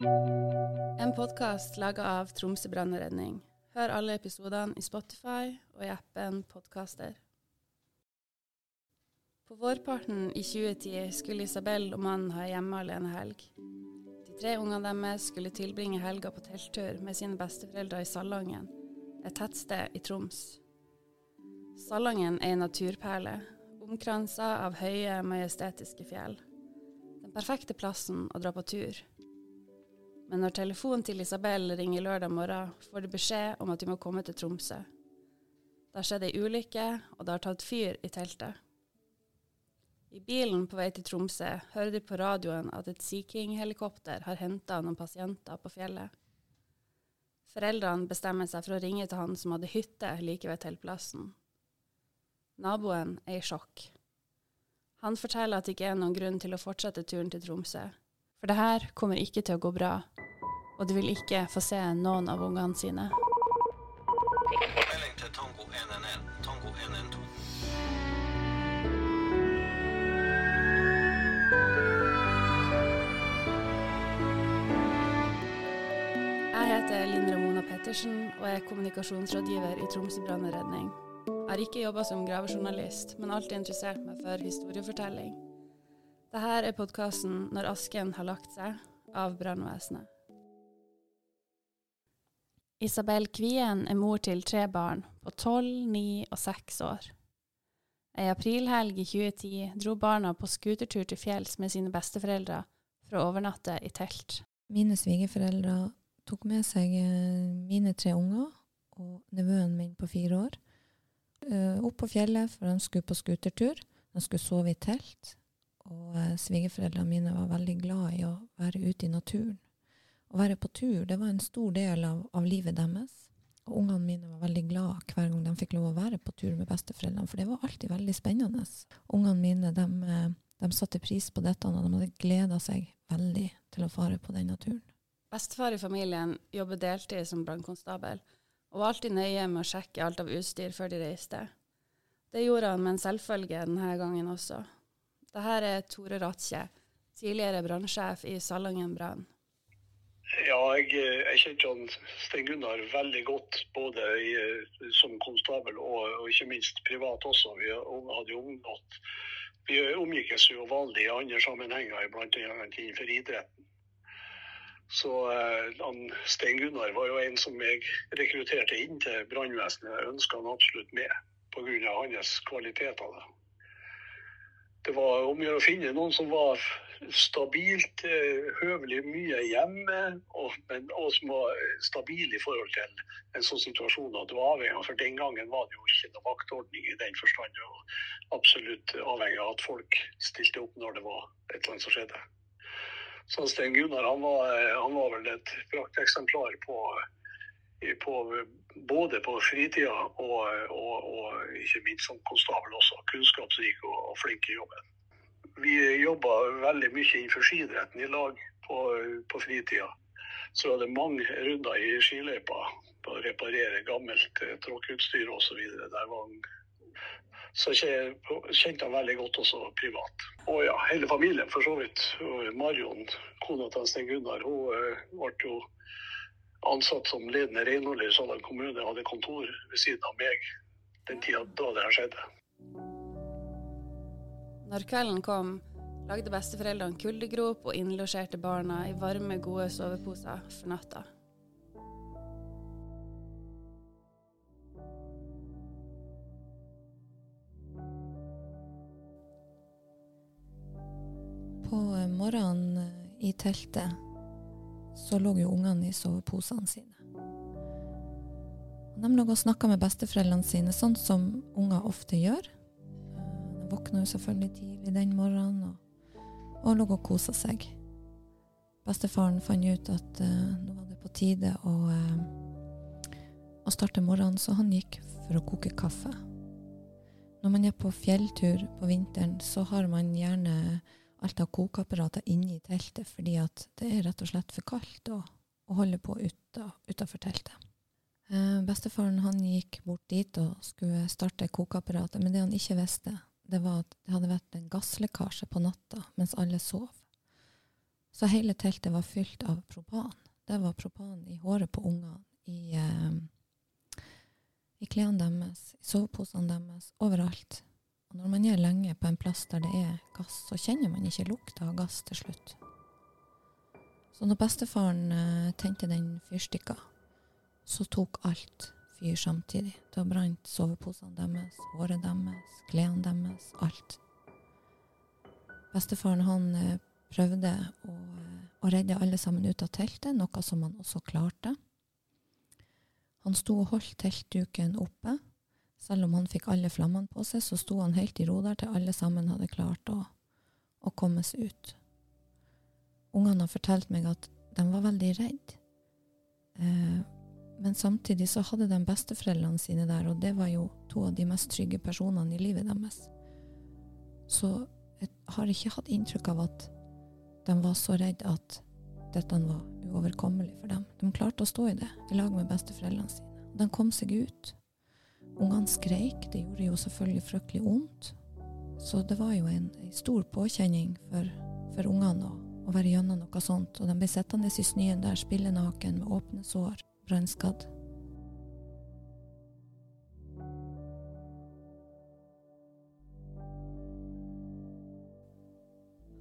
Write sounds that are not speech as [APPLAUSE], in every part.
En podkast laga av Tromsø brannredning. Hør alle episodene i Spotify og i appen Podkaster. På vårparten i 2010 skulle Isabel og mannen ha hjemme alene helg. De tre ungene deres skulle tilbringe helga på telttur med sine besteforeldre i Salangen, et tettsted i Troms. Salangen er en naturperle, omkransa av høye, majestetiske fjell. Den perfekte plassen å dra på tur. Men når telefonen til Isabel ringer lørdag morgen, får de beskjed om at de må komme til Tromsø. Det har skjedd ei ulykke, og det har tatt fyr i teltet. I bilen på vei til Tromsø hører de på radioen at et Sea King-helikopter har henta noen pasienter på fjellet. Foreldrene bestemmer seg for å ringe til han som hadde hytte like ved teltplassen. Naboen er i sjokk. Han forteller at det ikke er noen grunn til å fortsette turen til Tromsø, for det her kommer ikke til å gå bra, og de vil ikke få se noen av ungene sine. Melding til Tango 111. Tango 112. Jeg heter Linn Ramona Pettersen og er kommunikasjonsrådgiver i Tromsø brannredning. Jeg har ikke jobba som gravejournalist, men alltid interessert meg for historiefortelling. Dette er podkasten 'Når asken har lagt seg' av brannvesenet. Isabel Kvien er mor til tre barn på tolv, ni og seks år. Ei aprilhelg i 2010 dro barna på skutertur til fjells med sine besteforeldre for å overnatte i telt. Mine svigerforeldre tok med seg eh, mine tre unger og nevøen min på fire år eh, opp på fjellet, for de skulle på skutertur. De skulle sove i telt. Og eh, svigerforeldrene mine var veldig glad i å være ute i naturen. Å være på tur, det var en stor del av, av livet deres. Og ungene mine var veldig glad hver gang de fikk lov å være på tur med besteforeldrene, for det var alltid veldig spennende. Ungene mine, de, eh, de satte pris på dette, og de hadde gleda seg veldig til å fare på denne turen. Bestefar i familien jobber deltid som brannkonstabel, og var alltid nøye med å sjekke alt av utstyr før de reiste. Det gjorde han med en selvfølge denne gangen også. Dette er Tore Ratje, tidligere brannsjef i Salangen brann. Ja, jeg, jeg kjente han Stein Gunnar veldig godt, både i, som konstabel og, og ikke minst privat også. Vi hadde jo omgått Vi omgikkes jo vanlig i andre sammenhenger, annet innenfor idretten. Så eh, han, Stein Gunnar var jo en som jeg rekrutterte inn til brannvesenet. Jeg ønska han absolutt med pga. hans kvaliteter. Det var om å gjøre å finne noen som var stabilt, eh, høvelig mye hjemme, og, men, og som var stabil i forhold til en sånn situasjon at du var avhengig av. For den gangen var det jo ikke noe vaktordning i den forstand. Og absolutt avhengig av at folk stilte opp når det var et eller annet som skjedde. Så Stein Gunnar han var, han var vel et prakteksemplar på, på både på fritida og, og, og ikke minst som konstabel også. Kunnskapsrik og, og flink i jobben. Vi jobba veldig mye innenfor skidretten i lag på, på fritida. Så var det mange runder i skiløypa på å reparere gammelt eh, tråkkeutstyr osv. Der var så kjente han veldig godt også privat. Og ja, hele familien for så vidt. Marion, kona til Stein Gunnar, hun eh, ble jo ansatt som ledende renholder i Salland kommune. Hadde kontor ved siden av meg den tida da det her skjedde. Når kvelden kom, lagde besteforeldrene kuldegrop og innlosjerte barna i varme, gode soveposer for natta. På eh, morgenen eh, i teltet så lå jo ungene i soveposene sine. De lå og snakka med besteforeldrene sine, sånn som unger ofte gjør. Våkna jo selvfølgelig tidlig den morgenen og, og lå og kosa seg. Bestefaren fant ut at uh, nå var det på tide å, uh, å starte morgenen, så han gikk for å koke kaffe. Når man er på fjelltur på vinteren, så har man gjerne alt av kokeapparater inne i teltet, fordi at det er rett og slett for kaldt å, å holde på utafor teltet. Eh, bestefaren han gikk bort dit og skulle starte kokeapparatet, men det han ikke visste, det var at det hadde vært en gasslekkasje på natta mens alle sov. Så hele teltet var fylt av propan. Det var propan i håret på ungene, i, eh, i klærne deres, i soveposene deres, overalt. Og når man er lenge på en plass der det er gass, så kjenner man ikke lukta av gass til slutt. Så når bestefaren eh, tente den fyrstikka, så tok alt fyr samtidig. Da brant soveposene deres, håret deres, klærne deres, alt. Bestefaren han eh, prøvde å, eh, å redde alle sammen ut av teltet, noe som han også klarte. Han sto og holdt teltduken oppe. Selv om han fikk alle flammene på seg, så sto han helt i ro der til alle sammen hadde klart å, å komme seg ut. Ungene har fortalt meg at de var veldig redde. Eh, men samtidig så hadde de besteforeldrene sine der, og det var jo to av de mest trygge personene i livet deres. Så jeg har ikke hatt inntrykk av at de var så redde at dette var uoverkommelig for dem. De klarte å stå i det, i lag med besteforeldrene sine. De kom seg ut. Ungene skreik, det gjorde jo selvfølgelig fryktelig vondt. Så det var jo en, en stor påkjenning for, for ungene å, å være gjennom noe sånt. Og de ble sittende i snøen der, spille naken med åpne sår, brannskadd.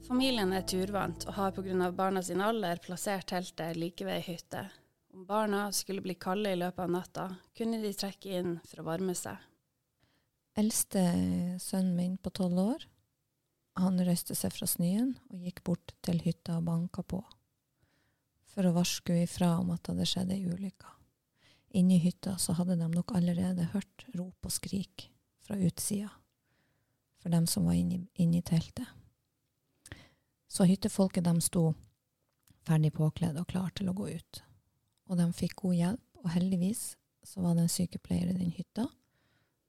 Familien er turvant og har pga. barna sin alder plassert teltet like ved ei hytte. Om barna skulle bli kalde i løpet av natta, kunne de trekke inn for å varme seg. Eldste sønnen min på tolv år, han røyste seg fra snøen og gikk bort til hytta og banka på, for å varske ifra om at det hadde skjedd ei ulykke. Inni hytta så hadde de nok allerede hørt rop og skrik fra utsida, for dem som var inni, inni teltet. Så hyttefolket dem sto ferdig påkledd og klar til å gå ut. Og de fikk god hjelp, og heldigvis så var det en sykepleier i den hytta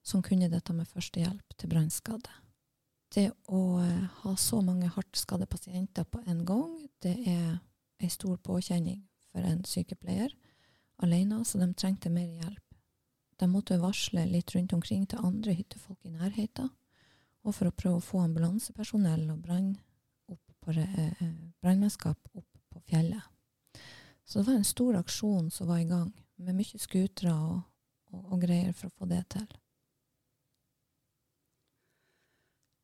som kunne dette med førstehjelp til brannskadde. Det å eh, ha så mange hardt skadde pasienter på en gang, det er ei stor påkjenning for en sykepleier alene, så de trengte mer hjelp. De måtte varsle litt rundt omkring til andre hyttefolk i nærheten, og for å prøve å få ambulansepersonell og brannmannskap opp på eh, opp på fjellet. Så det var en stor aksjon som var i gang, med mye skutere og, og, og greier for å få det til.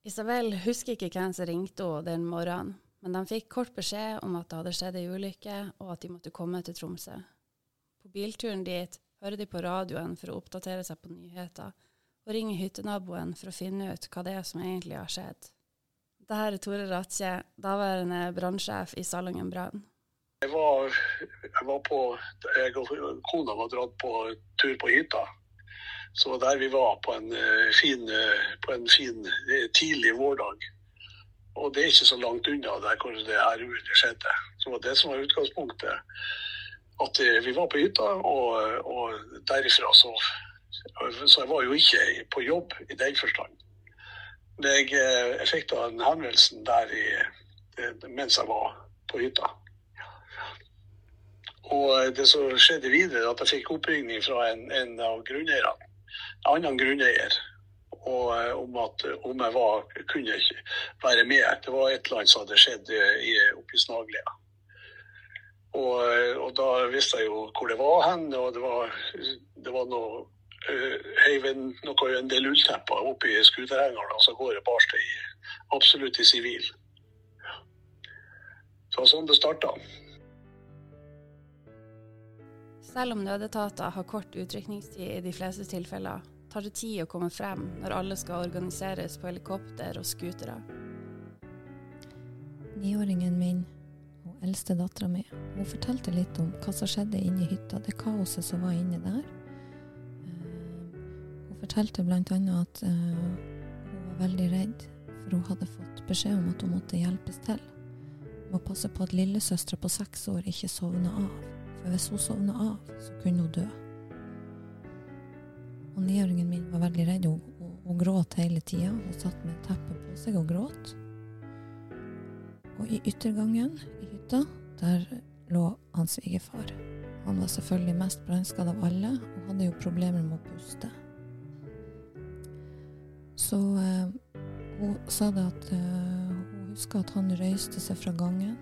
Isabel husker ikke hvem som ringte henne den morgenen, men de fikk kort beskjed om at det hadde skjedd ei ulykke, og at de måtte komme til Tromsø. På bilturen dit hører de på radioen for å oppdatere seg på nyheter, og ringer hyttenaboen for å finne ut hva det er som egentlig har skjedd. Dette er Tore Ratje, daværende brannsjef i Salangen brann. Jeg jeg var på Jeg og kona var dratt på tur på hytta. Så der vi var på en eh, fin, eh, på en fin eh, tidlig vårdag. Og det er ikke så langt unna der hvor det her uhellet skjedde. Så det var det som var utgangspunktet. At eh, vi var på hytta, og, og derifra så Så jeg var jo ikke på jobb i den forstand. Men jeg, eh, jeg fikk da en henvendelse der i, eh, mens jeg var på hytta. Og det som skjedde videre, at jeg fikk oppringning fra en, en av grunneierne. En annen grunneier. Og eh, om at om jeg var, kunne ikke være med. Det var et eller annet som hadde skjedd i, oppe i Snaglia. Og, og, da visste jeg jo hvor det var hen. Og det var, det var noe heiv en, noe, en del ulltepper oppi skuterhengeren, og så går det til absolutt i sivil. Så sånn det starta. Selv om nødetater har kort utrykningstid i de fleste tilfeller, tar det tid å komme frem når alle skal organiseres på helikopter og scootere. Niåringen min, hun eldste dattera mi, hun fortalte litt om hva som skjedde inne i hytta, det kaoset som var inne der. Eh, Hun fortalte annet at eh, hun var veldig redd, for hun hadde fått beskjed om at hun måtte hjelpes til. Må passe på at lillesøstera på seks år ikke sovna av, for hvis hun sovna av, så kunne hun dø. Og niåringen min var veldig redd, hun, hun, hun gråt hele tida. Hun satt med teppet på seg og gråt. Og i yttergangen i hytta, der lå hans svigerfar. Han var selvfølgelig mest brannskadd av alle, og hadde jo problemer med å puste. Så eh, hun sa det at eh, hun huska at han røyste seg fra gangen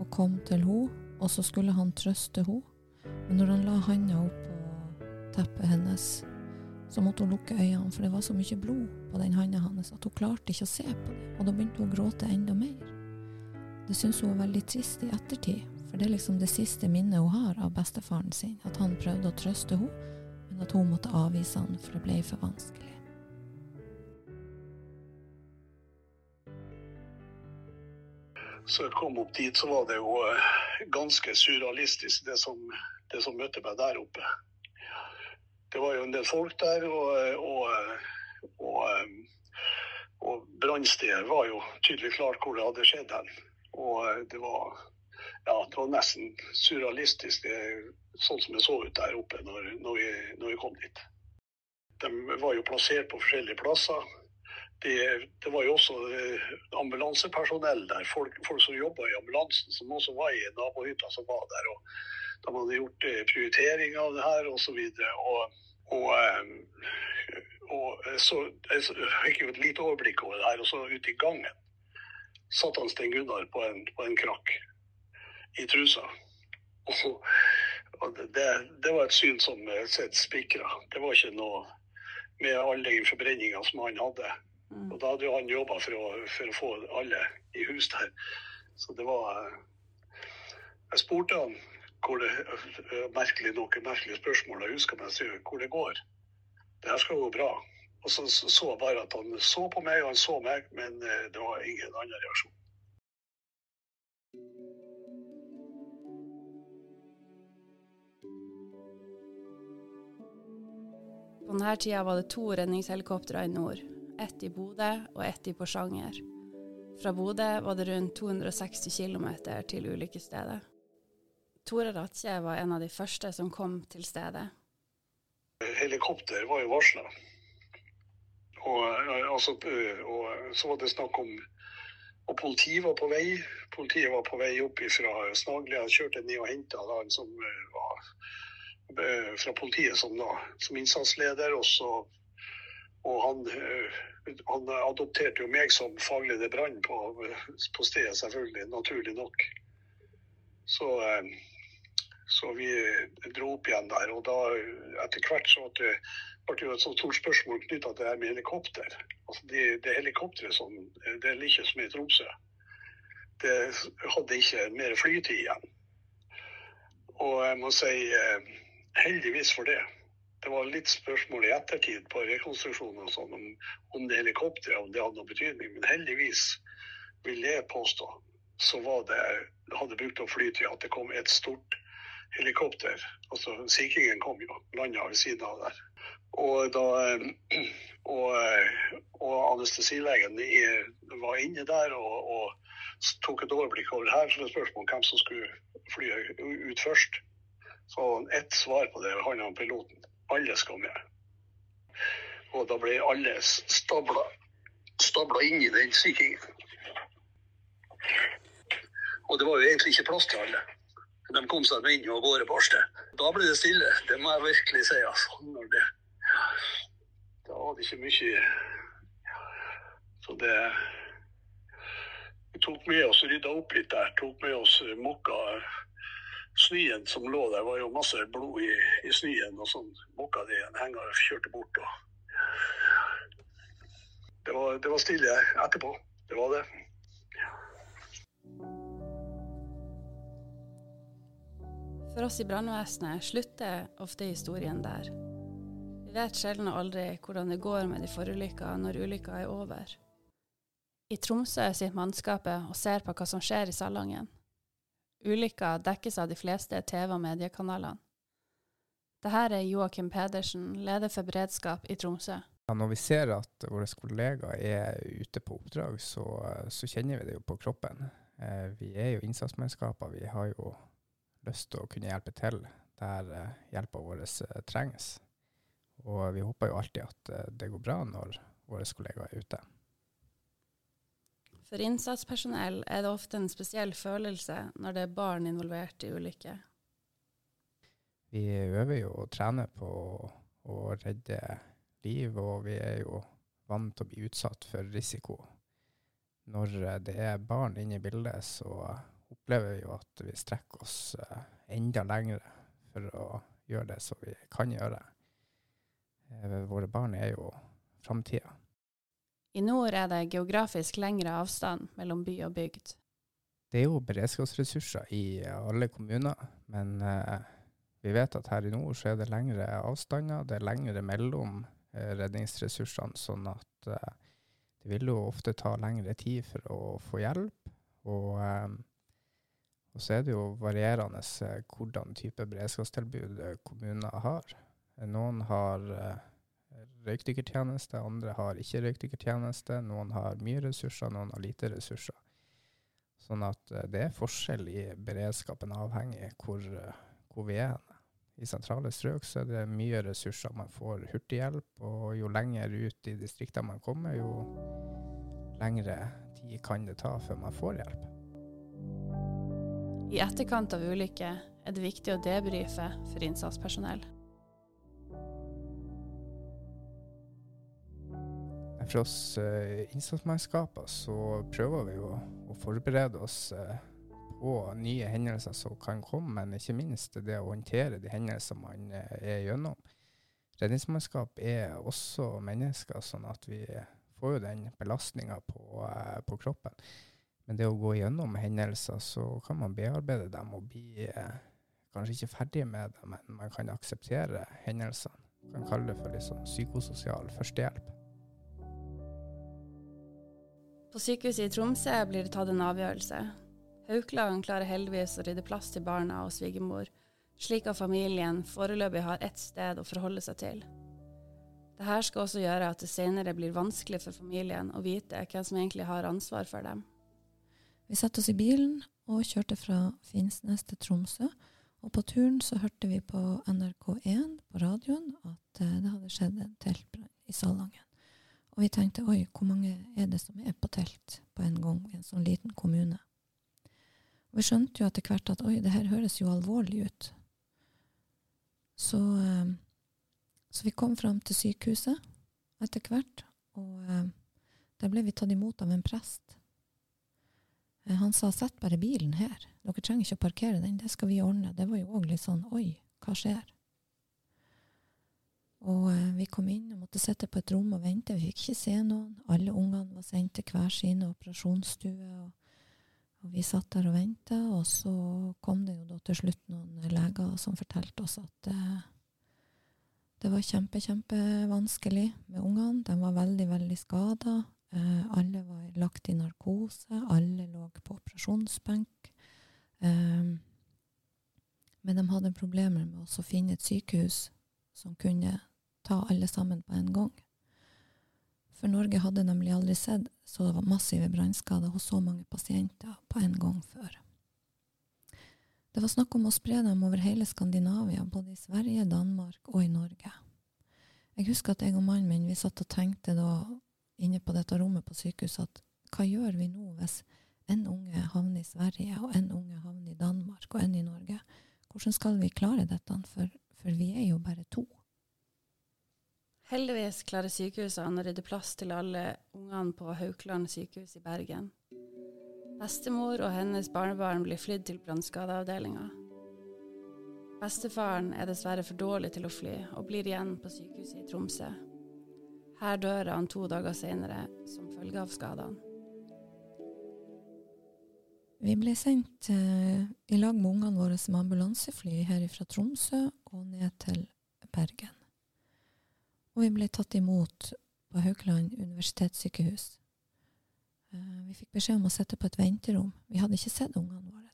og kom til henne, og så skulle han trøste henne. Men når han la handa opp på teppet hennes, så måtte hun lukke øynene, for det var så mye blod på den handa hans at hun klarte ikke å se på det, og da begynte hun å gråte enda mer. Det syntes hun var veldig trist i ettertid, for det er liksom det siste minnet hun har av bestefaren sin, at han prøvde å trøste henne, men at hun måtte avvise han, for det ble for vanskelig. Så jeg kom opp dit, så var det jo eh, ganske surrealistisk, det som, det som møtte meg der oppe. Det var jo en del folk der, og, og, og, og brannstedet var jo tydelig klart hvor det hadde skjedd hen. Og det var, ja, det var nesten surrealistisk, sånn som det så ut der oppe når, når, vi, når vi kom dit. De var jo plassert på forskjellige plasser det, det, var jo også eh, ambulansepersonell der, folk, folk som jobba i ambulansen, som også var i nabohytta som var der. og De hadde gjort eh, prioritering av det her osv. Og, og, eh, og, så jeg fikk jo et lite overblikk over det her. Og så ute i gangen satt han Sten Gunnar på en, på en krakk i trusa. [LAUGHS] Og, og det, det, var et syn som sett spikra. Det var ikke noe med all den forbrenninga som han hadde. Og da hadde jo han jobba for, for, å få alle i hus der. Så det var Jeg spurte han hvor det merkelig nok merkelige spørsmål, jeg husker meg sier hvor det går. Det her skal gå bra. Og så så jeg bare at han så på meg, og han så meg, men eh, det var ingen annen reaksjon. På denne tida var det to redningshelikoptre i nord ett i Bodø og ett i Porsanger. Fra Bodø var det rundt 260 km til ulykkesstedet. Tore Ratje var en av de første som kom til stedet. Helikopter var jo varsla. Og, altså, og, så var det snakk om Og politiet var på vei. Politiet var på vei opp fra Snaglia, kjørte ned og henta han som var fra politiet som, da, som innsatsleder. Og så og han, eh, han, adopterte jo meg som fagleder brann på, på, stedet, selvfølgelig. Naturlig nok. Så, eh, så, vi dro opp igjen der. Og da etter hvert så ble det jo et så stort spørsmål knytta til det her med helikopter. Altså det, det helikopteret som det ligger som i Tromsø, det hadde ikke mer flytid igjen. Og jeg må si eh, heldigvis for det. Det var litt spørsmål i ettertid på rekonstruksjonen og sånn om, om det helikopteret om det hadde noen betydning. Men heldigvis, vil jeg påstå, så var det, hadde brukt opp flytida at det kom et stort helikopter. Altså Sea kom jo, landa ved siden av der. Og da og, og anestesilegen var inne der og, og tok et overblikk over her. Så det spørsmål om hvem som skulle fly ut først. Så ett svar på det handla om piloten. Alle skal med. Og da ble alle stabla, stabla inn i den sikringen. Og det var jo egentlig ikke plass til alle. De kom seg inn og gårde på Arste. Da ble det stille, det må jeg virkelig si. altså. Da var det ikke mye Så det Vi tok med oss rydda opp litt der. Tok med oss mokka snøen som lå der, var jo masse blod i, i snøen. Og sånn mokka det i en henger kjørte bort. Og det, var, det var stille etterpå. Det var det. For oss i brannvesenet slutter ofte historien der. Vi vet sjelden og aldri hvordan det går med de forulykka når ulykka er over. I Tromsø sitter mannskapet og ser på hva som skjer i Salangen. Ulykka dekkes av de fleste TV- og mediekanalene. Dette er Joakim Pedersen, leder for beredskap i Tromsø. Ja, når vi ser at våre kollegaer er ute på oppdrag, så, så kjenner vi det jo på kroppen. Eh, vi er jo innsatsmannskaper. Vi har jo lyst til å kunne hjelpe til der eh, hjelpa vår eh, trengs. Og vi håper jo alltid at eh, det går bra når våre kollegaer er ute. For innsatspersonell er det ofte en spesiell følelse når det er barn involvert i ulykker. Vi øver jo og trener på å redde liv, og vi er jo vant til å bli utsatt for risiko. Når det er barn inne i bildet, så opplever vi jo at vi strekker oss eh, enda lengre for å gjøre det som vi kan gjøre. Eh, våre barn er jo framtida. I nord er det geografisk lengre avstand mellom by og bygd. Det er jo beredskapsressurser i alle kommuner, men eh, vi vet at her i nord så er det lengre avstander, det er lengre mellom redningsressursene, sånn at det vil jo ofte ta lengre tid for å få hjelp. Og, og så er det jo varierende eh, hvordan type beredskapstilbud eh, kommuner har. Noen har eh, røykdykkertjeneste, andre har ikke røykdykkertjeneste. Noen har mye ressurser, noen har lite ressurser. Sånn at det er forskjell i beredskapen avhengig hvor, hvor vi er. I sentrale strøk så er det mye ressurser. Man får hurtighjelp, og jo lenger ut i distriktene man kommer, jo lengre tid kan det ta før man får hjelp. I etterkant av ulykker er det viktig å debrife for innsatspersonell. For oss eh, innsatsmannskaper så prøver vi jo å forberede oss eh, på nye hendelser som kan komme, men ikke minst det å håndtere de hendelser man eh, er gjennom. Redningsmannskap er også mennesker, sånn at vi får jo den belastninga på, på kroppen. Men det å gå gjennom hendelser, så kan man bearbeide dem og bli eh, kanskje ikke ferdig med dem, men man kan akseptere hendelsene. Man kan kalle det for sånn psykososial førstehjelp. På sykehuset i Tromsø blir det tatt en avgjørelse. Haukeland klarer heldigvis å rydde plass til barna og svigermor, slik at familien foreløpig har ett sted å forholde seg til. Dette skal også gjøre at det senere blir vanskelig for familien å vite hvem som egentlig har ansvar for dem. Vi satte oss i bilen og kjørte fra Finnsnes til Tromsø. Og på turen så hørte vi på NRK1 på radioen at eh, det hadde skjedd en teltbrann i Salangen. Og vi tenkte oi, hvor mange er det som er på telt på en gang i en sånn liten kommune? Og vi skjønte jo etter hvert at oi, det her høres jo alvorlig ut. Så, eh, så vi kom fram til sykehuset etter hvert, og eh, der ble vi tatt imot av en prest. Eh, Han sa sett bare bilen her, dere trenger ikke å parkere den, det skal vi ordne. Det var jo òg litt sånn oi, hva skjer? Og eh, vi kom inn og måtte sitte på et rom og vente, vi fikk ikke se noen. Alle ungene var sendt til hver sin operasjonsstue, og, og vi satt der og venta. Og så kom det jo da til slutt noen leger som fortalte oss at eh, det var kjempe, kjempevanskelig med ungene. De var veldig, veldig skada. Eh, alle var lagt i narkose, alle lå på operasjonsbenk. Eh, men de hadde problemer med å finne et sykehus som kunne ta alle sammen på en gang. For Norge hadde nemlig aldri sett så massive brannskader hos så mange pasienter på en gang før. Det var snakk om å spre dem over hele Skandinavia, både i Sverige, Danmark og i Norge. Jeg husker at jeg og mannen min vi satt og tenkte da inne på dette rommet på sykehuset at hva gjør vi nå hvis en unge havner i Sverige, og en unge havner i Danmark, og en i Norge? Hvordan skal vi klare dette, for, for vi er jo bare to? Heldigvis klarer sykehusene å rydde plass til alle ungene på Haukeland sykehus i Bergen. Bestemor og hennes barnebarn blir flydd til brannskadeavdelinga. Bestefaren er dessverre for dårlig til å fly, og blir igjen på sykehuset i Tromsø. Her dør han to dager senere som følge av skadene. Vi ble sendt eh, i lag med ungene våre med ambulansefly her fra Tromsø og ned til Bergen. Og vi ble tatt imot på Haukeland universitetssykehus. Eh, vi fikk beskjed om å sitte på et venterom. Vi hadde ikke sett ungene våre.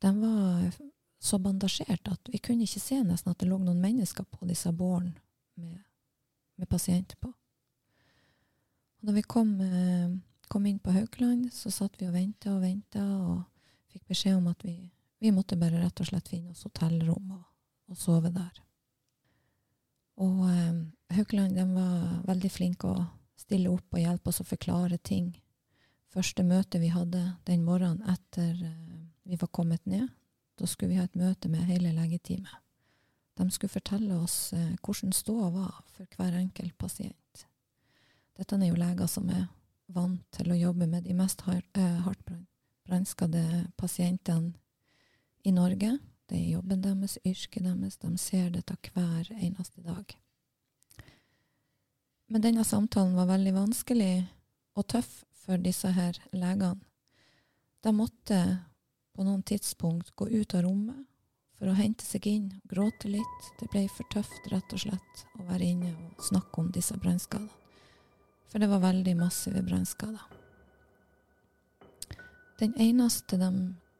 De var så bandasjert at vi kunne ikke se nesten at det lå noen mennesker på disse bårene med, med pasienter på. Og når vi kom, eh, kom inn på Haukeland, så satt vi og venta og venta, og fikk beskjed om at vi, vi måtte bare rett og slett finne oss hotellrom og, og sove der. Og eh, Haukeland de var veldig flinke å stille opp og hjelpe oss å forklare ting. Første møte vi hadde den morgenen etter eh, vi var kommet ned, da skulle vi ha et møte med hele legeteamet. De skulle fortelle oss eh, hvordan ståa var for hver enkelt pasient. Dette er jo leger som er vant til å jobbe med de mest eh, hardt brannskadde pasientene i Norge. Det er jobben deres, yrket deres. De ser dette hver eneste dag. Men denne samtalen var veldig vanskelig og tøff for disse her legene. De måtte på noen tidspunkt gå ut av rommet for å hente seg inn og gråte litt. Det ble for tøft, rett og slett, å være inne og snakke om disse brannskadene. For det var veldig massive brannskader. Den eneste de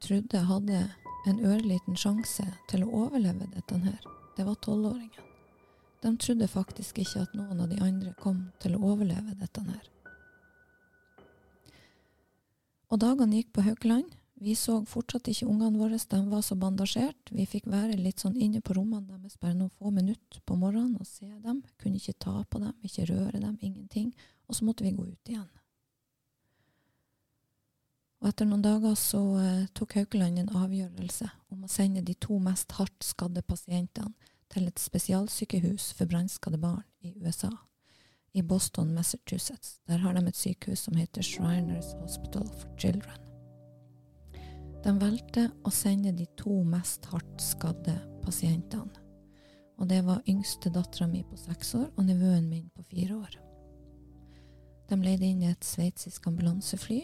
trodde hadde en ørliten sjanse til å overleve dette her, det var tolvåringen. De trodde faktisk ikke at noen av de andre kom til å overleve dette her. Og dagene gikk på Haukeland. Vi så fortsatt ikke ungene våre, de var så bandasjert. Vi fikk være litt sånn inne på rommene deres bare noen få minutter på morgenen og se dem. Kunne ikke ta på dem, ikke røre dem, ingenting. Og så måtte vi gå ut igjen. Og etter noen dager så eh, tok Haukeland en avgjørelse om å sende de to mest hardt skadde pasientene til et spesialsykehus for brannskadde barn i USA i Boston, Massachusetts. Der har de et sykehus som heter Shriners Hospital for Children. De valgte å sende de to mest hardt skadde pasientene. Og det var yngste dattera mi på seks år og nevøen min på fire år. De leide inn et sveitsisk ambulansefly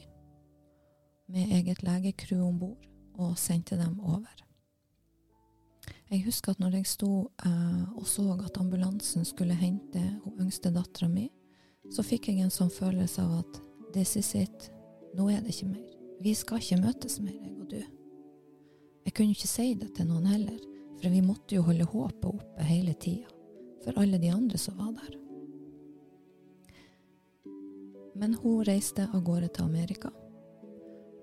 med eget legecrew om bord og sendte dem over. Jeg husker at når jeg sto eh, og så at ambulansen skulle hente hun yngste dattera mi, så fikk jeg en sånn følelse av at this is it, nå er det ikke mer. Vi skal ikke møtes mer, jeg og du. Jeg kunne ikke si det til noen heller, for vi måtte jo holde håpet oppe hele tida, for alle de andre som var der. Men hun reiste av gårde til Amerika,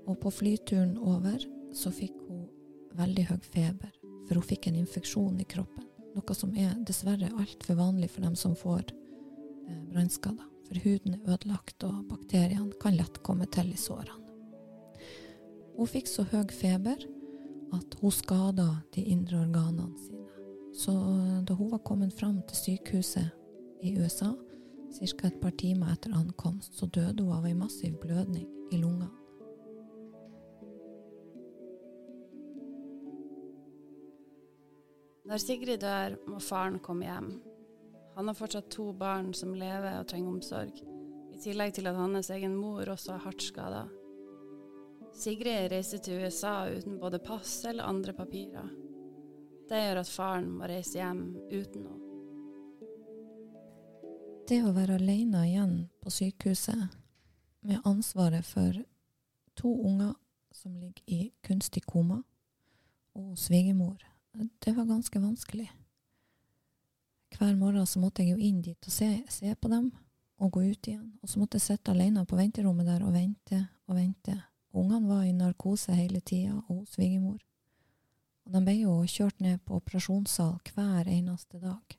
og på flyturen over så fikk hun veldig høy feber for hun fikk en infeksjon i kroppen. Noe som er dessverre altfor vanlig for dem som får eh, brannskader. For huden er ødelagt, og bakteriene kan lett komme til i sårene. Hun fikk så høy feber at hun skada de indre organene sine. Så da hun var kommet fram til sykehuset i USA, ca. et par timer etter ankomst, så døde hun av ei massiv blødning i lungene. Når Sigrid dør, må faren komme hjem. Han har fortsatt to barn som lever og trenger omsorg, i tillegg til at hans egen mor også er hardt skada. Sigrid reiser til USA uten både pass eller andre papirer. Det gjør at faren må reise hjem uten henne. Det å være alene igjen på sykehuset med ansvaret for to unger som ligger i kunstig koma, og svigermor det var ganske vanskelig. Hver morgen så måtte jeg jo inn dit og se, se på dem, og gå ut igjen. Og så måtte jeg sitte alene på venterommet der og vente og vente. Ungene var i narkose hele tida, og svigermor. Og de ble jo kjørt ned på operasjonssal hver eneste dag.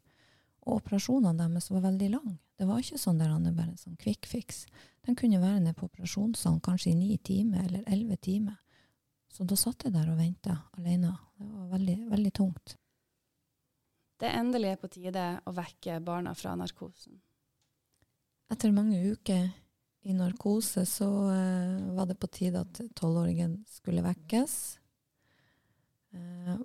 Og operasjonene deres var veldig lange. Det var ikke sånn der han er bare sånn quick fix. De kunne være nede på operasjonssalen kanskje i ni timer eller elleve timer. Så da satt jeg der og venta alene. Det var veldig, veldig tungt. Det endelig er på tide å vekke barna fra narkosen. Etter mange uker i narkose så uh, var det på tide at tolvåringen skulle vekkes. Uh,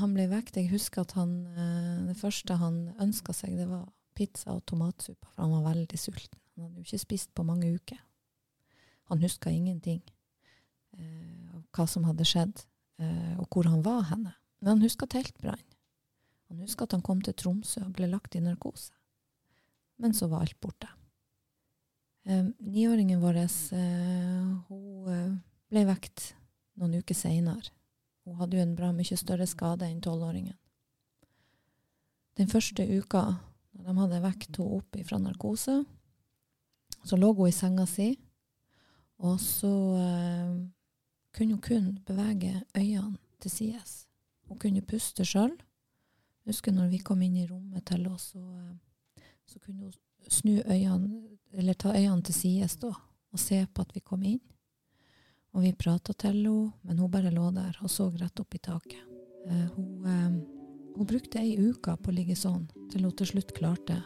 han ble vekt. Jeg husker at han, uh, det første han ønska seg, det var pizza og tomatsuppe, for han var veldig sulten. Han hadde jo ikke spist på mange uker. Han huska ingenting. Av hva som hadde skjedd, og hvor han var henne. Men han huska teltbrann. Han huska at han kom til Tromsø og ble lagt i narkose. Men så var alt borte. Eh, niåringen vår hun ble vekt noen uker seinere. Hun hadde jo en bra mye større skade enn tolvåringen. Den første uka når de hadde vekt henne opp fra narkose, så lå hun i senga si, og så kunne hun kun bevege øynene til sides. Hun kunne puste sjøl. Husker når vi kom inn i rommet til henne, så, eh, så, kunne hun snu øynene, eller ta øynene til sides da, og se på at vi kom inn. Og vi prata til henne, men hun bare lå der og så rett opp i taket. Eh, hun, eh, hun, brukte ei uke på å ligge sånn, til hun til slutt klarte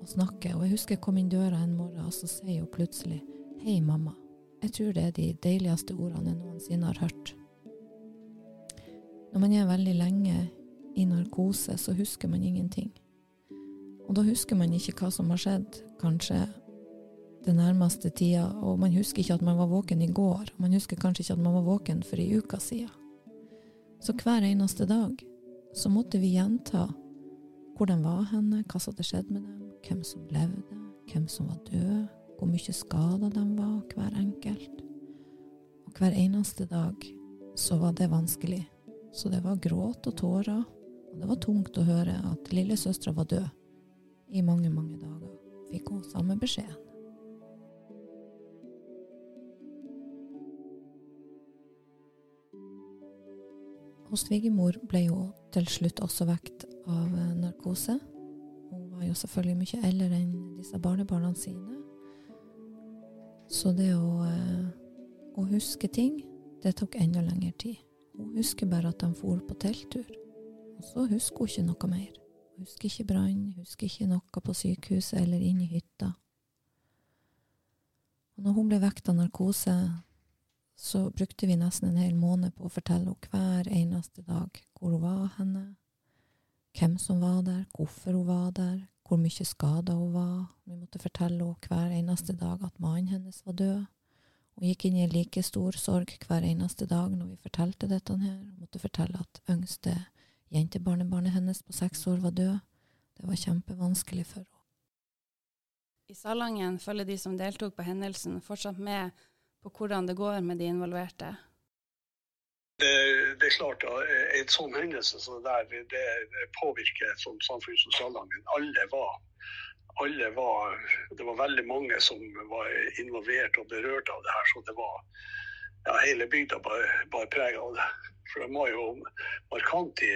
å snakke. Og jeg husker jeg kom inn døra en morgen, og så sier hun plutselig 'Hei, mamma' jeg tror det er de deiligste ordene jeg noensinne har hørt. Når man er veldig lenge i narkose, så husker man ingenting. Og da husker man ikke hva som har skjedd, kanskje den nærmeste tida, og man husker ikke at man var våken i går, man husker kanskje ikke at man var våken for ei uke siden. Så hver eneste dag så måtte vi gjenta hvor de var henne, hva som hadde skjedd med dem, hvem som levde, hvem som var død, hvor mye skada de var, hver enkelt. Og hver eneste dag så var det vanskelig. Så det var gråt og tårer, og det var tungt å høre at lillesøstera var død. I mange, mange dager fikk hun samme beskjeden. Hos svigermor ble hun til slutt også vekt av eh, narkose. Hun var jo selvfølgelig mye eldre enn disse barnebarna sine. Så det å, eh, å huske ting, det tok enda lengre tid. Hun husker bare at de for på telttur. Og så husker hun ikke noe mer. Husker ikke brann, husker ikke noe på sykehuset eller inne i hytta. Og når hun ble vekt av narkose, så brukte vi nesten en hel måned på å fortelle henne hver eneste dag hvor hun var henne, hvem som var der, hvorfor hun var der, hvor mye skada hun var. Vi måtte fortelle henne hver eneste dag at mannen hennes var død. Hun gikk inn i like stor sorg hver eneste dag når vi fortalte dette her. Hun måtte fortelle at yngste jentebarnebarnet hennes på seks år var død. Det var kjempevanskelig for henne. I Salangen følger de som deltok på hendelsen, fortsatt med på hvordan det går med de involverte. Det, det er klart at En sånn hendelse så der, det påvirker sånt samfunn som Salangen. Alle var, alle var Det var veldig mange som var involvert og berørt av det her. Så det var ja, hele bygda bare, bare prega av det. For de var jo markant i,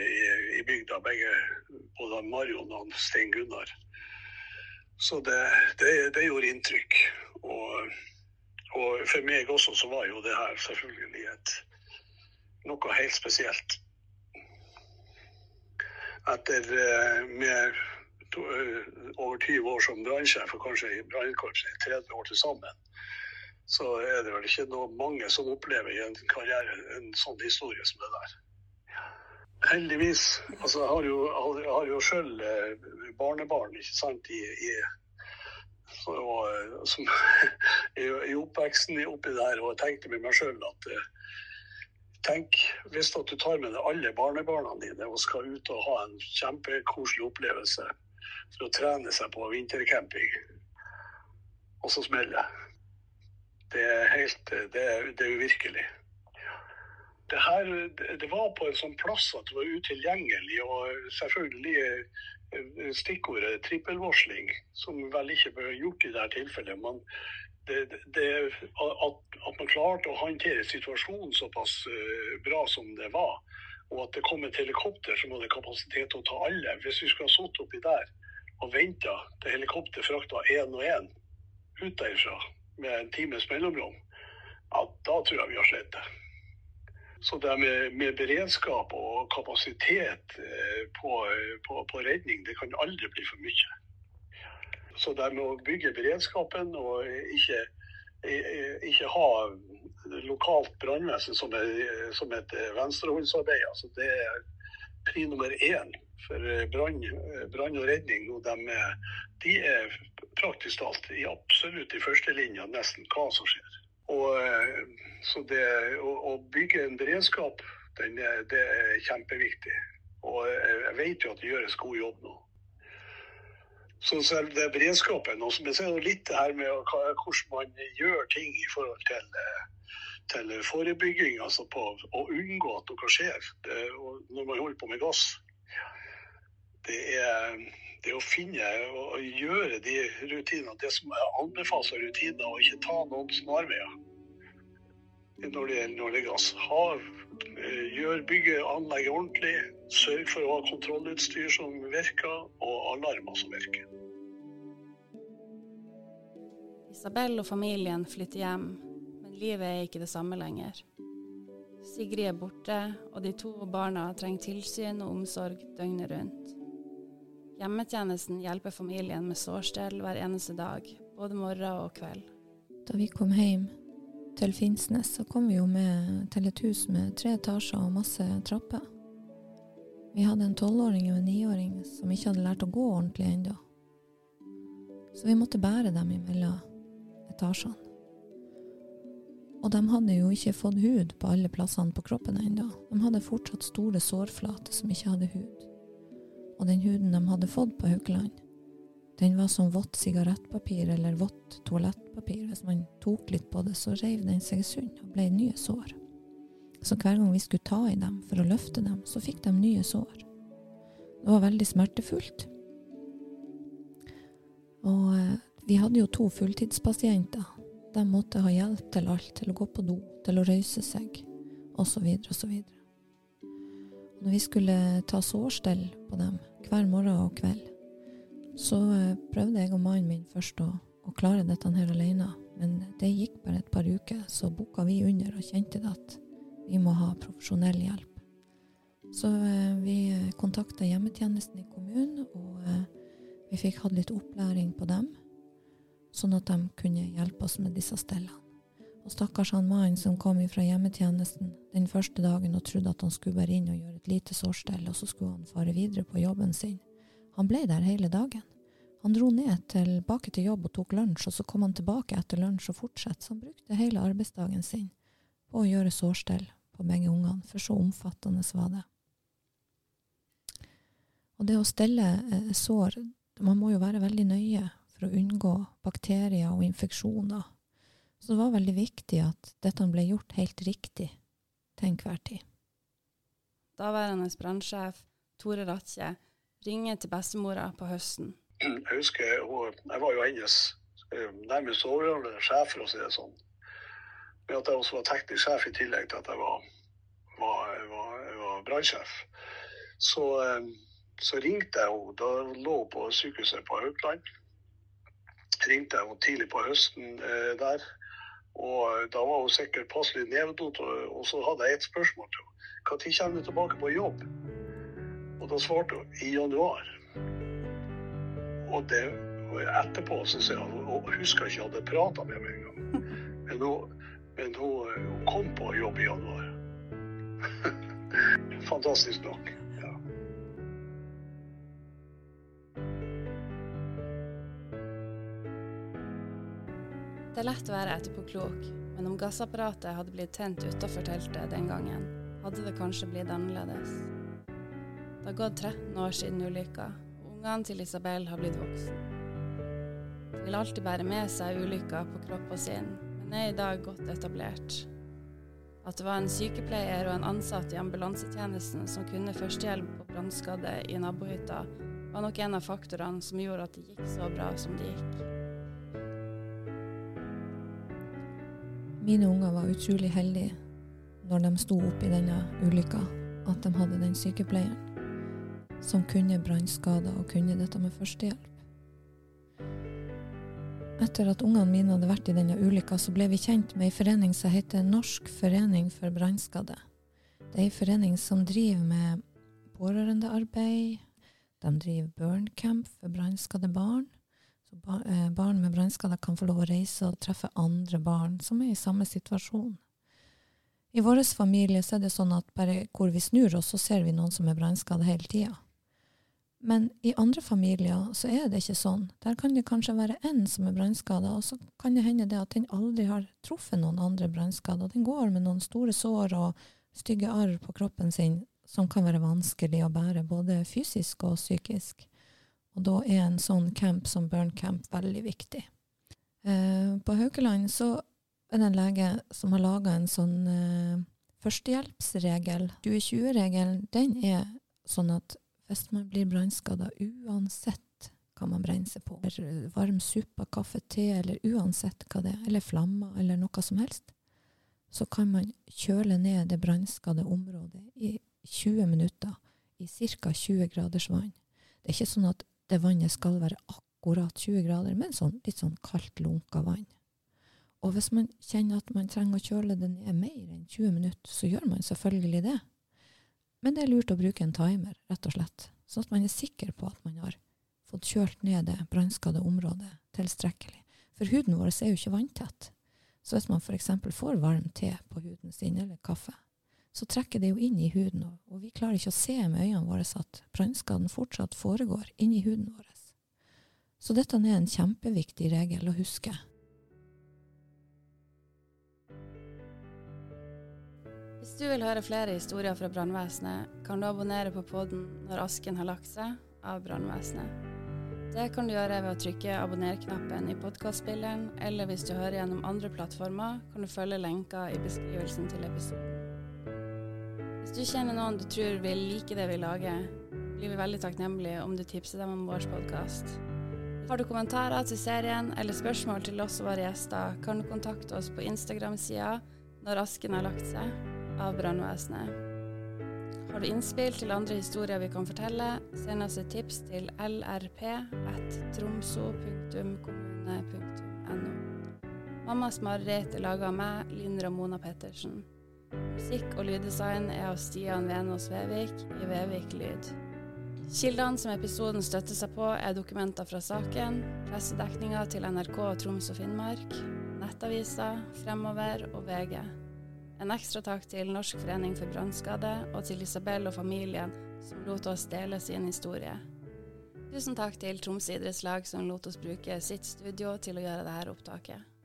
i, bygda, begge, både Marion og Stein Gunnar. Så det, det, det gjorde inntrykk. Og, og, for meg også så var jo det her selvfølgelig et, noe helt spesielt. Etter med to, over 20 år som brannsjef, og kanskje i brannkorpset 30 år til sammen, så er det vel ikke noe mange som opplever i en karriere en sånn historie som det der. Heldigvis. Altså, jeg har jo, jo sjøl barnebarn ikke sant, i, i, så, som, [LAUGHS] i, i oppveksten oppi der, og jeg tenkte med meg sjøl at Tenk hvis at du tar med deg alle barnebarna dine og skal ut og ha en kjempekoselig opplevelse for å trene seg på vintercamping, og så smeller det. Det er helt Det det er uvirkelig. Det her det var på en sånn plass at det var utilgjengelig, og selvfølgelig stikkordet trippelvarsling, som vel ikke ble gjort i dette tilfellet. Men det, det, at, at, man klarte å håndtere situasjonen såpass bra som det var, og at det kom et helikopter som hadde kapasitet til å ta alle. Hvis vi skulle ha sittet oppi der og venta til helikopteret frakta én og én ut derfra med en times mellomrom, ja, da tror jeg vi har slitt. Så det med, med, beredskap og kapasitet på, på, på redning, det kan aldri bli for mye. Så det med å bygge beredskapen og ikke, ikke ha lokalt brannvesen som, som, et venstrehåndsarbeid, altså det pri nummer én for brann, brann og redning. Og de, de, er praktisk talt i absolutt i førstelinja nesten hva som skjer. Og, så det å, å bygge en beredskap, den, det er kjempeviktig. Og jeg vet jo at det gjøres god jobb nå. Så selv det beredskapen. Og så er det litt det her med hvordan man gjør ting i forhold til, til forebygging. Altså på å unngå at noe skjer det, når man holder på med gass. Det er, det å finne og gjøre de rutinene, det som er anbefalt rutiner, og ikke ta noen snarveier når det gjelder det er gass. Ha, gjør bygge anlegget ordentlig. Sørg for å ha kontrollutstyr som virker, og alarmer som virker. Isabel og familien flytter hjem, livet er ikke det samme lenger. Sigrid er borte, og de to barna trenger tilsyn og omsorg døgnet rundt. Hjemmetjenesten hjelper familien med sårstell hver eneste dag, både morgen og kveld. Da vi kom hjem til Finnsnes, så kom vi jo med til et hus med tre etasjer og masse trapper. Vi hadde en tolvåring og en niåring som ikke hadde lært å gå ordentlig ennå. Så vi måtte bære dem imellom etasjene. Og de hadde jo ikke fått hud på alle plassene på kroppen ennå. De hadde fortsatt store sårflater som ikke hadde hud. Og den huden de hadde fått på Haukeland, den var som vått sigarettpapir eller vått toalettpapir. Hvis man tok litt på det, så reiv den seg sund og ble nye sår. Så hver gang vi skulle ta i dem for å løfte dem, så fikk de nye sår. Det var veldig smertefullt. Og eh, vi hadde jo to fulltidspasienter. De måtte ha hjelp til alt, til å gå på do, til å røyse seg, osv., osv. Når vi skulle ta sårstell på dem hver morgen og kveld, så eh, prøvde jeg og mannen min først å, å klare dette her alene, men det gikk bare et par uker, så boka vi under og kjente at vi må ha profesjonell hjelp. Så eh, vi kontakta hjemmetjenesten i kommunen, og eh, vi fikk hatt litt opplæring på dem, sånn at de kunne hjelpe oss med disse stellene. Og stakkars han mannen som kom fra hjemmetjenesten den første dagen og trodde at han skulle bare inn og gjøre et lite sårstell, og så skulle han fare videre på jobben sin. Han ble der hele dagen. Han dro ned tilbake til jobb og tok lunsj, og så kom han tilbake etter lunsj og fortsatte. Så han brukte hele arbeidsdagen sin på å gjøre sårstell på begge ungene, for så omfattende var det. Og det å stelle eh, sår, man må jo være veldig nøye for å unngå bakterier og infeksjoner. Så det var veldig viktig at dette ble gjort helt riktig til enhver tid. Daværende brannsjef Tore Ratje ringer til bestemora på høsten. Jeg husker hun, jeg var jo hennes eh, nærmest overordnede sjef, for å si det sånn. Med at jeg også var teknisk sjef i tillegg til at jeg var, var, var, var brannsjef. Så, eh, så, ringte jeg henne da hun lå på sykehuset på Haukeland. Ringte jeg henne tidlig på høsten eh, der. Og da var hun sikkert passelig nevedot, og, og så hadde jeg et spørsmål til henne. Når kommer du tilbake på jobb? Og da svarte hun i januar. Og det etterpå så sier hun hun husker ikke at jeg hadde prata med meg engang. [LAUGHS] Men, hun, men hun, hun, kom på jobb i januar. [LAUGHS] Fantastisk nok. Det er lett å være etterpåklok, men om gassapparatet hadde blitt tent utafor teltet den gangen, hadde det kanskje blitt annerledes. Det har gått 13 år siden ulykka, og ungene til Isabel har blitt voksne. De vil alltid bære med seg ulykka på kroppen sin, men er i dag godt etablert. At det var en sykepleier og en ansatt i ambulansetjenesten som kunne førstehjelp på brannskadde i nabohytta, var nok en av faktorene som gjorde at det gikk så bra som det gikk. Mine unger var utrolig heldige når de sto opp i denne ulykka, at de hadde den sykepleieren som kunne brannskader og kunne dette med førstehjelp. Etter at ungene mine hadde vært i denne ulykka, så ble vi kjent med ei forening som heter Norsk forening for brannskadde. Det er ei forening som driver med pårørendearbeid. De driver burncamp for brannskadde barn. Så eh, barn med brannskader kan få lov å reise og treffe andre barn som er i samme situasjon. I vår familie er det sånn at bare hvor vi snur oss, så ser vi noen som er brannskadde hele tida. Men i andre familier så er det ikke sånn. Der kan det kanskje være én som er brannskada, og så kan det hende det at den aldri har truffet noen andre brannskader. Den går med noen store sår og stygge arr på kroppen sin som kan være vanskelig å bære, både fysisk og psykisk. Og da er en sånn camp som Burn Camp veldig viktig. Eh, på Haukeland så er det en lege som har laga en sånn eh, førstehjelpsregel. 2020-regelen den er sånn at hvis man blir brannskada, uansett hva man brenner seg på, varm suppe, kaffe, te, eller uansett hva det er, eller flammer, eller noe som helst, så kan man kjøle ned det brannskadde området i 20 minutter i ca. 20 graders vann. Det er ikke sånn at det vannet skal være akkurat 20 grader, men sånn, litt sånn kaldt, lunka vann. Og hvis man kjenner at man trenger å kjøle det ned mer enn 20 minutter, så gjør man selvfølgelig det. Men det er lurt å bruke en timer, rett og slett, sånn at man er sikker på at man har fått kjølt ned det brannskadde området tilstrekkelig. For huden vår er jo ikke vanntett. Så hvis man f.eks. får varm te på huden sin, eller kaffe, så trekker det jo inn i huden, og, vi klarer ikke å se med øynene våre at brannskaden fortsatt foregår inni huden vår. Så dette er en kjempeviktig regel å huske. Hvis du vil høre flere historier fra brannvesenet, kan du abonnere på podden Når asken har lagt seg av brannvesenet. Det kan du gjøre ved å trykke abonner-knappen i podkastspilleren, eller hvis du hører gjennom andre plattformer, kan du følge lenka i beskrivelsen til episoden. Hvis du kjenner noen du tror vil like det vi lager, blir vi veldig takknemlige om du tipser dem om vår podkast. Har du kommentarer til serien eller spørsmål til oss og våre gjester, kan du kontakte oss på Instagram-sida Når asken har lagt seg av brannvesenet. Har du innspill til andre historier vi kan fortelle, send oss et tips til lrp.tromso.kommune.no. Mammas mareritt er laga av meg, Linn Ramona Pettersen. Musikk og lyddesign er av Stian Venås Vevik i Vevik Lyd. Kildene som episoden støtter seg på, er dokumenter fra saken, pressedekninga til NRK Troms og Finnmark, Nettavisa, Fremover og VG. En ekstra takk til Norsk forening for brannskade og til Isabel og familien som lot oss dele sin historie. Tusen takk til Troms idrettslag som lot oss bruke sitt studio til å gjøre dette opptaket.